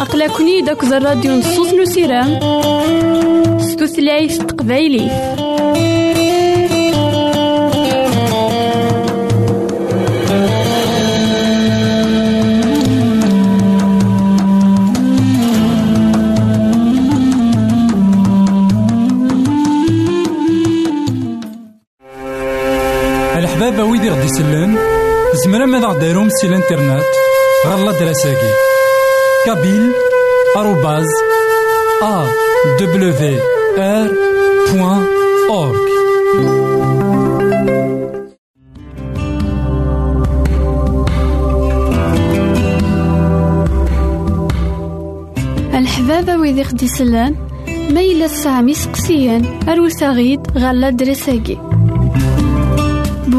أقلكني داك الراديو نصوص نسيرام ستوثلايف تقبايلي. الحبابة ويدي غدي يسلم زمرا ماذا غديرهم سي الانترنت؟ غالا دراساكي. كابيل آروباز أ دبليو آر بوان أورك الحبابة ويدي خدي سلان ميلا سامي سقسيان أروساغيد غالا دراساكي.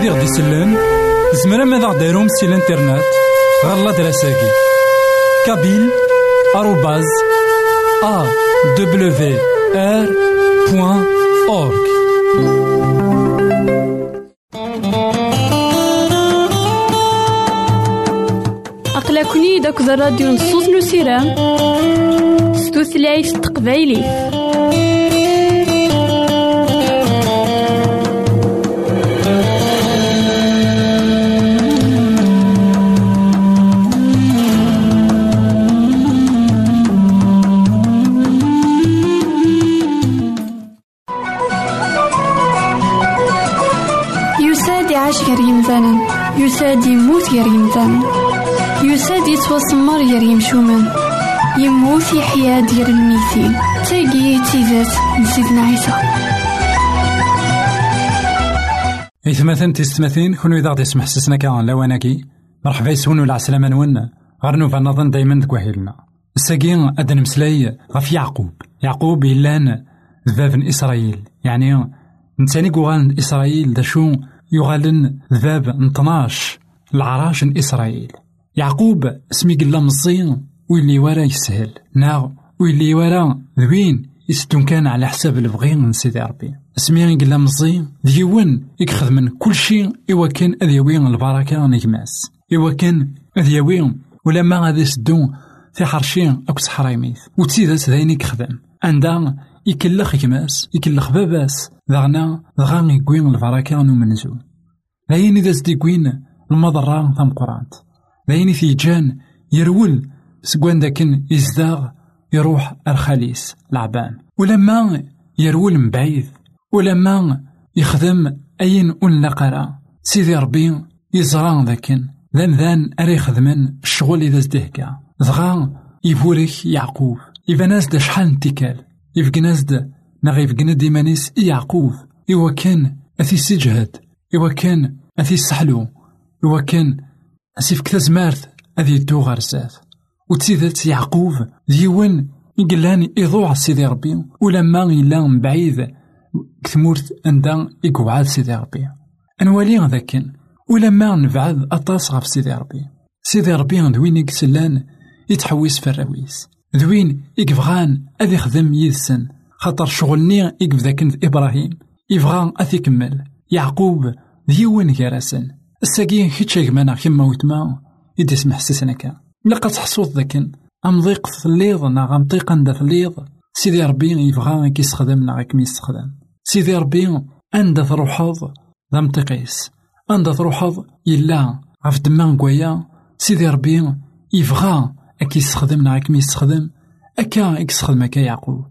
ويدي غدي يسلم زمرا ماذا غديرهم سي الانترنت غير لادراساكي كابيل آروباز أ دبليو آر بوان أورك أقلكني داك الراديو نصوص نسيرام ستوثلايف تقبايلي يعيش غير يمثالا يساد يموت غير يمثالا يساد يتوسمر غير يمشومان يموت يحيا ديال الميتين تاقي تيزات نسيدنا عيسى. إثمثن تستمثين كونو إذا غدي يسمح سسنا كان لواناكي مرحبا يسون ولا عسلامة نون غير نوفا نظن دايما دكوهيلنا الساقين أدن نمسلاي غف يعقوب. يعقوب إلان ذباب إسرائيل. يعني نتاني قوغان إسرائيل دا شو يغالن ذباب نطناش العراش إسرائيل. يعقوب اسمي قلا مزين ويلي ورا يسهل. ناغ ويلي ورا ذوين يستون كان على حساب البغي من سيدي ربي. اسمي قلا مزين ديون يكخذ من كل شيء إوا كان أذيوي البركة نجماس إوا كان أذيوي ولا ما غادي يسدون في حرشين أكو صحراء ميت وتسيدات ذاين يكخدم عندها يكلخ يكماس يكلخ باباس. دغنا دغا يكوين البركة نمنزو ذاين إذا سديكوين المضرة ثم قرانت. ذاين في جان يرول سكوان داكن يزداغ يروح الخليس العبان ولما يرول من بعيد ولما يخدم أين أن لقرا سيدي ربي يزران ذاكن ذان ذان أري خدمن الشغل إذا زدهكا دغا يفورك يعقوب. يفناس دا شحال يفقناس دا. نغي يفقنا ديمانيس يعقوب. إوا كان أثي سجهد. إوا كان أثي سحلو. إوا كان أسيف كذا زمارت أذي يدو غار زاد وتسيدات يعقوب ديوان يقلان يضوع سيدي ربي. ولما إلا من بعيد كثمورت عندها يقعد سيدي ربي. أنوالي ذاكن ولما نبعد أطاس غف سيدي ربي. سيدي ربي دوين يكسلان يتحويس في دوين يكفغان أذي خدم يدسن. خاطر شغلني يقف ذاكن إبراهيم. يبغى أثي كمل. يعقوب ديوان كراسن. الساقين كيتش كمانا كيما وتما يدي سمح سسنكا لقا تحصوت ذاكن. أم ضيق في الليض نا ضيق عند في الليض. سيدي ربي يبغى كيستخدم نا كيما يستخدم سيدي ربي عند تروحض ذا متقيس عند يلا غف دما كوايا سيدي ربي يبغى أكي يستخدم نا كيما يستخدم؟ أكا يستخدم أكا يعقوب.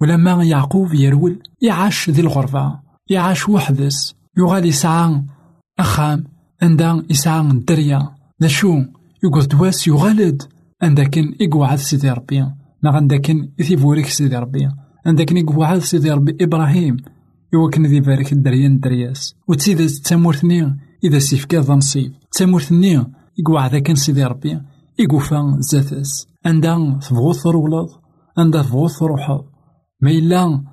ولما يعقوب يرول يعاش ذي الغرفة يعاش وحدس. يغال يسعى أخام عندها يسعى الدريا ذا شو يقول دواس يغالد. عندكن إقوعد سيدي ربي. نا عندكن يثيفوريك سيدي ربي. عندكن إقوعد سيدي ربي إبراهيم. يوكن ذي بارك الدريان درياس. وتسيد تامورثني إذا سيفكا ذا نصيب. تامورثني يقوعد كان سيدي ربي. يقوفا زاتس عندها تبغوث ترولض عندها تبغوث تروحض ما إلا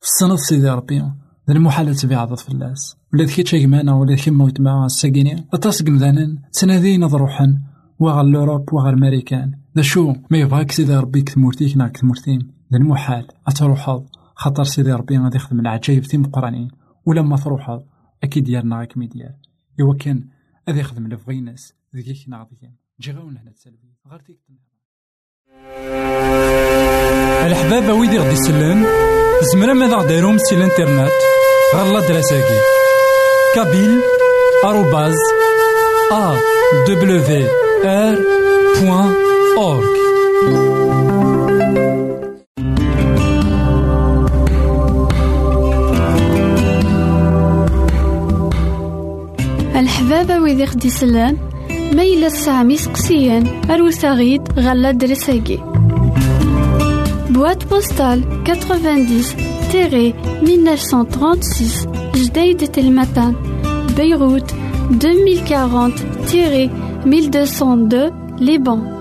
في السنة سيدي ربي المحال تبيع في اللاس ولا ذكي تشاكمانا ولا ذكي موت مع الساقيني أتاسق مذانا تنادين ضروحا وغا لوروب وغا الماريكان ذا شو؟ ما يبغاك سيدي ربي كثمورتيك ناك كثمورتين المحال أتروحض خاطر سيدي ربي غادي يخدم العجايب تيم قرانين. ولما تروحض أكيد ديالنا غاك مي ديال إوا كان غادي يخدم لفغي ناس ذيك نعطيك جي غاون هنا تسلبي غير ديك الحبابة ويدي غدي يسلم زمرا ماذا غديرهم سي الانترنت. غالا دراساكي. كابيل آروباز أ دبليو آر بوان أورك الحبابة ويدي خدي سلان ما إلا سامي سقسيان أروساغيد غالا درساكي. Boîte postale 90-1936 Jdeï de Telmatan Beyrouth 2040-1202 Liban شوفتنا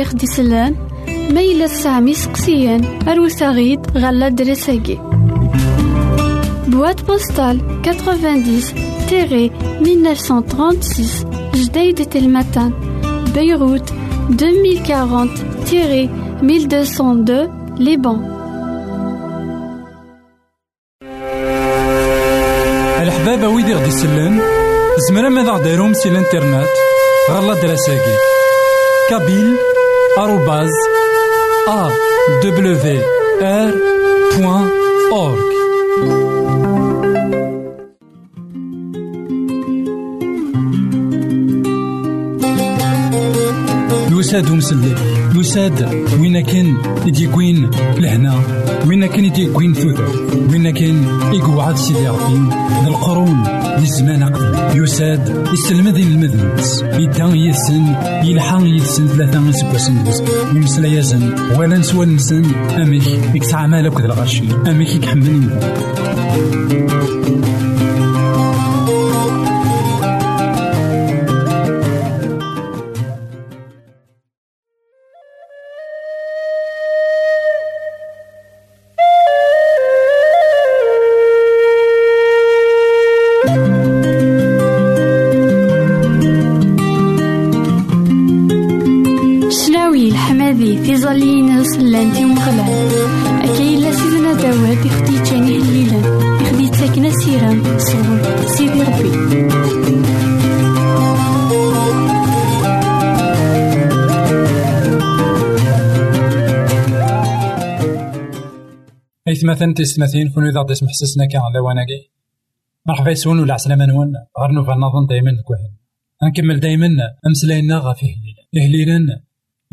ويدي خدي سلان ما سقسيان أروسا غيد غالا دريساكي. Boîte postale 90-1936 Jdeï de Telmatan Beyrouth 2040-1202 Liban الحبابة ويدي غدي يسلم زمرا ماذا غديرهم سي الانترنت غالا دراساكي كابيل آر بوان أورك يساد وين كان يديكوين لهنا وين كان يديكوين ثوث وين كان يقعد سيدي ربي ذا الزمان أقدم يساد يسلم ذي المذنبس يدان يسن يلحان يسن ثلاثة يسبوسن يمسلا يزن ولا نسوى نسن. أميك يكسع مالك ذا الغشي أميك يكحمل ومغلان أكاين سيدنا داوود يخدي تاني هليلا يخدي تاكنا صور سيدي ربي. مثلا تيستماثين كون إذا غدي سمح سسنا كان لواناكي مرحبا يسون ولا عسلامة نون غير نوفا نظن دايما كوهن. نكمل دايما أمسلاينا غافي هليلا هليلا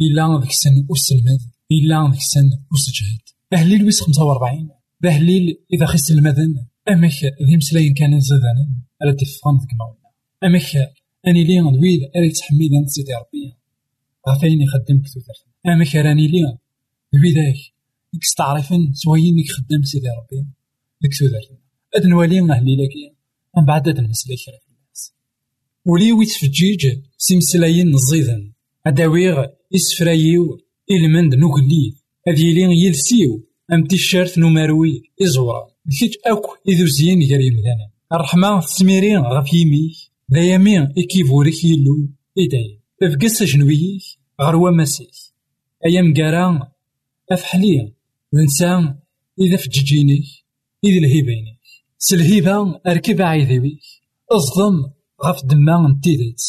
إلا ذيك السن والسلماد إلا ذيك السن والسجهد أهليل ويس خمسة وربعين بأهليل إذا خيس المذن أمك ذي مسلاين كان زادان على تفهم ذيك مولا أمك أني لي نويد أريد تحميدا سيدي ربي. غافين يخدم كثوثر أمك راني لي ذويداك ديك استعرفن سوايين يخدم سيدي ربي. ديك ثوثر أد نوالي أهلي لك من بعد أد في الناس. ولي ويتفجيج سيمسلاين نزيدن أداويغ إسفرايو. إلمند نوغلي هذ يلي يلسيو أم تيشيرت نمروي إزورا كيت أكو إذو زين غير يمدانا. الرحمة تسميرين غف يميك ذا يمين إكيفوريك يلو إداي إفقس جنويك غروا مسيك أيام قران أفحلي الإنسان إذا فججينيك إذا الهيبينيك سلهيبا أركب عيذويك أصدم. غف دمان نتيدت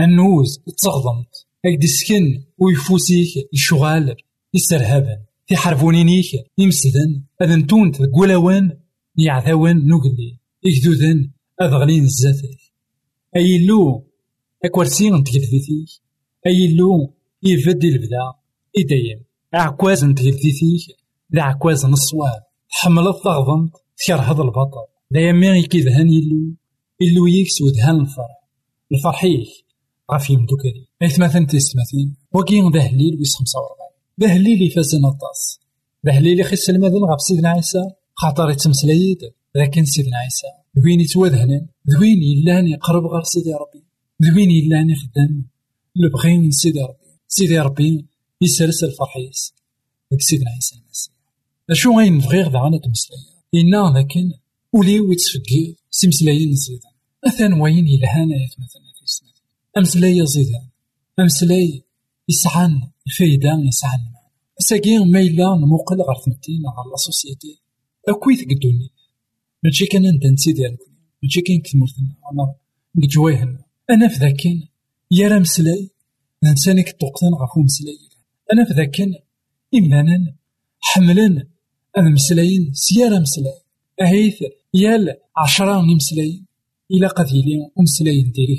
النوز. تغضمت أكد سكن ويفوسيك الشغال يسرهبن في حرفونينيك يمسدن أذ نتونت قولوان يعثوان نقلي إكدودن أذغلين الزاتك أي لو أكورسين تجلديتيك أي لو يفدي البدا إدايم أعكواز تجلديتيك ذا عكواز نصواب حملت تغضمت تكرهض البطل دايما يكيدهن يلو إلو يكس ودهان الفرح الفرحيك غاف يمدوكالي مثلا تيستماثين وكين ذا هليل ويس خمسة وربعين ذا هليل يفازن الطاس ذا هليل يخس المذن غاب سيدنا عيسى خاطر يتمسلايد لكن سيدنا عيسى ذوين يتوادهنن ذوين يلان يقرب غير سيدي ربي ذوين يلان يخدم لبغين سيدي ربي سيدي ربي يسرس الفرحيس ذاك سيدنا عيسى المسيح اشو غاين نبغي غدا غانا تمسلايا إنا لكن ولي ويتفكير سمسلايين زيدا أثان وين يلهانا يتمثل أمسلاي زيدا أمسلاي يسعان الفايدة المعنى ساقي ما إلا نموقل غير ثمتين غير لا سوسيتي. أكوي تقدوني. ماشي كان أنت سيدي الكل ماشي كاين كثمرتنا أنا نجواهن أنا في ذاكين يا مسلاي ننساني كتوقتن غفو مسلاي أنا في ذاكين إملانا حملان المسلايين سيارة مسلاي أهيث يال عشرة مسلايين إلا قد يلي ومسلايين ديري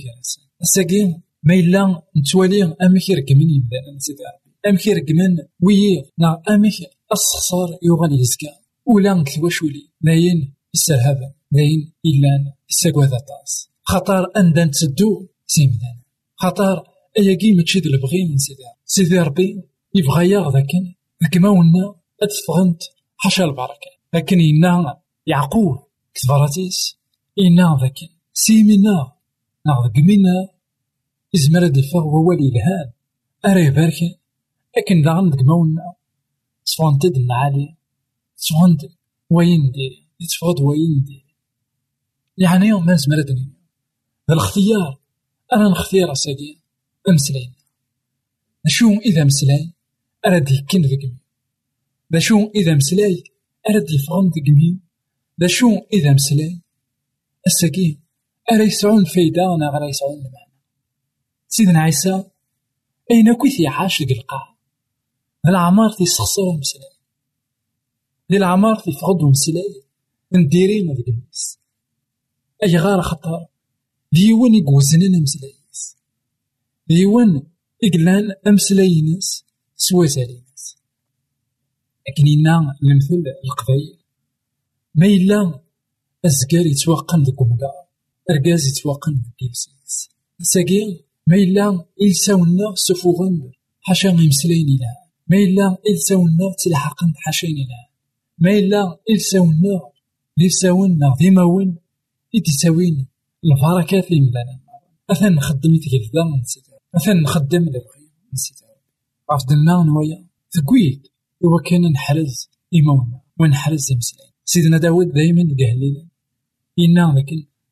الساقين ما إلا نتوالي أمك يرقمن يمدانا سيدي ربي أمك يرقمن ويي نا أمك الصخصار يغال يزكا ولا نكتواشولي لاين السرهبة لاين إلا الساقواذا طاس خطر أندان تسدو سيمدان خطر أياكي ماشي دي البغي من سيدي ربي يبغى ياغ ذاكن ذاك ما ونا منا إزمر هاد الفغ ووالي الهان أري باركي لكن داغن دك مونا تفونتد العالي تفونت وين ديري يتفغد وين ديري يعني يوم ما زمردني الاختيار أنا نختار أساقي أمسلين. شو إذا مسلاي أراد يكن ذقمي دا شو إذا مسلاي أراد يفغن ذقمي دا شو إذا مسلاي الساقي أرا يسعون فايدة أنا غير يسعون المعنى سيدنا عيسى أين كويث يعاش ديك القاع؟ العمار تيسخسر ومسلاي دي العمار تيفقد ومسلاي نديرين ذيك الناس أي غار خطر؟ ديوان يقوزنن مسلايس ديوان إقلان أمسلاينس سوا زالينس لكن إنا المثل القبايل ما إلا أزكار يتوقن أرقاز يتوقن ذك يلسيس ساقي ما إلا إلساونا سفوغن حاشا يمسلاين إلها ما إلا إلساونا تلحقن حاشا إلها ما إلا إلساونا ليساونا ذيماون إديساوين البركات اللي مدانا مثلا نخدم يتقلدا نسيت مثلا نخدم لبغي نسيت عرف دنا نوايا تقويت إوا كان نحرز إيمونا ونحرز يمسلاين سيدنا داود دايما قهليلا إنا لكن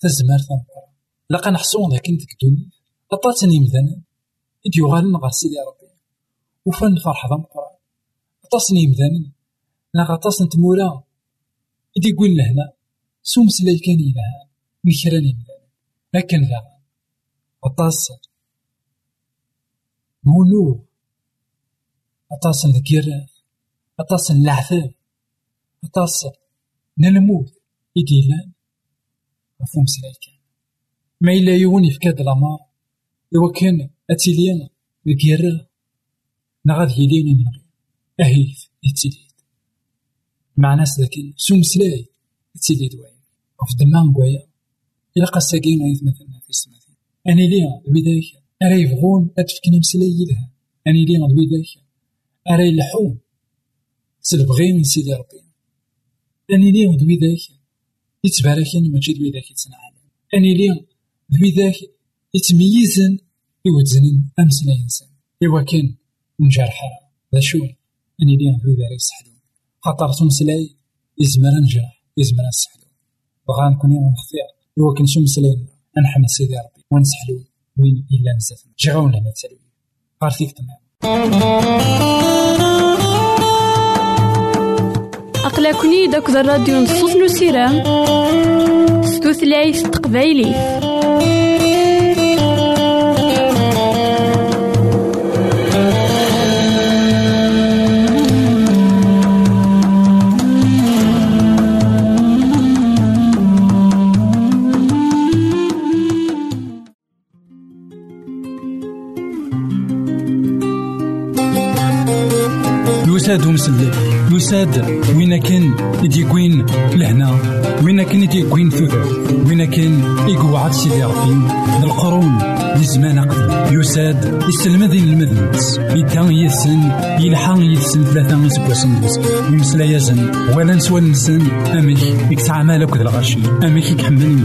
تزمار تنقر لقا نحسون ذاك ديك الدنيا أطاتني مثلا. إد يغالن غا سيدي ربي. وفن فرح ذا مقرا أطاسني مثلا. لا غطاس نتمورا إدي يقول لهنا سومس لا كان إلها مكراني مثلا. لكن ذا. أطاس مولو مفهوم سلايكان ما إلا يون يفكاد الأمار إوا كان أتيليان الكيرا نغاد يليني من أهيث يتسيليد مع ناس لكن سوم سلاي يتسيليد وين وفي دمان قويا إلا قاساقين غيث مثلا في السماثين أني ليا البداية. أرا يبغون أتفكنا مسلاي يلها أني ليا البداية. أرا يلحون سلبغين سيدي ربي. أني ليا البداية. يتباركين ماشي دويداك يتسنعلم أني ليا دويداك يتميزن يوزنن أمسنا إنسان إوا كان نجرحها ذا شو؟ أني ليا دويداك يسحلون خاطر تمسلاي يزمر نجرح يزمر نسحلو بغا نكون يوم نختار إوا كان شو مسلاي نحمد سيدي ربي ونسحلو وين إلا نزف جغاون لنا تسلوي غار تمام. أقلكني داك الراديو نصوص نسيرام ستوثلايف تقبايلي. يساد ومسلك يساد وين كان يديكوين لهنا؟ وين كان يديكوين ثوثر وين كان يقعد سيدي ربي القرون لزمان قديم يساد يسلم ذي المذنبس يدان يسن يلحق يسن ثلاثة يسكوسن بس يمسلا يزن ولا نسوى نسن. أمك يكسع مالك ذا الغشي أمك يكحمل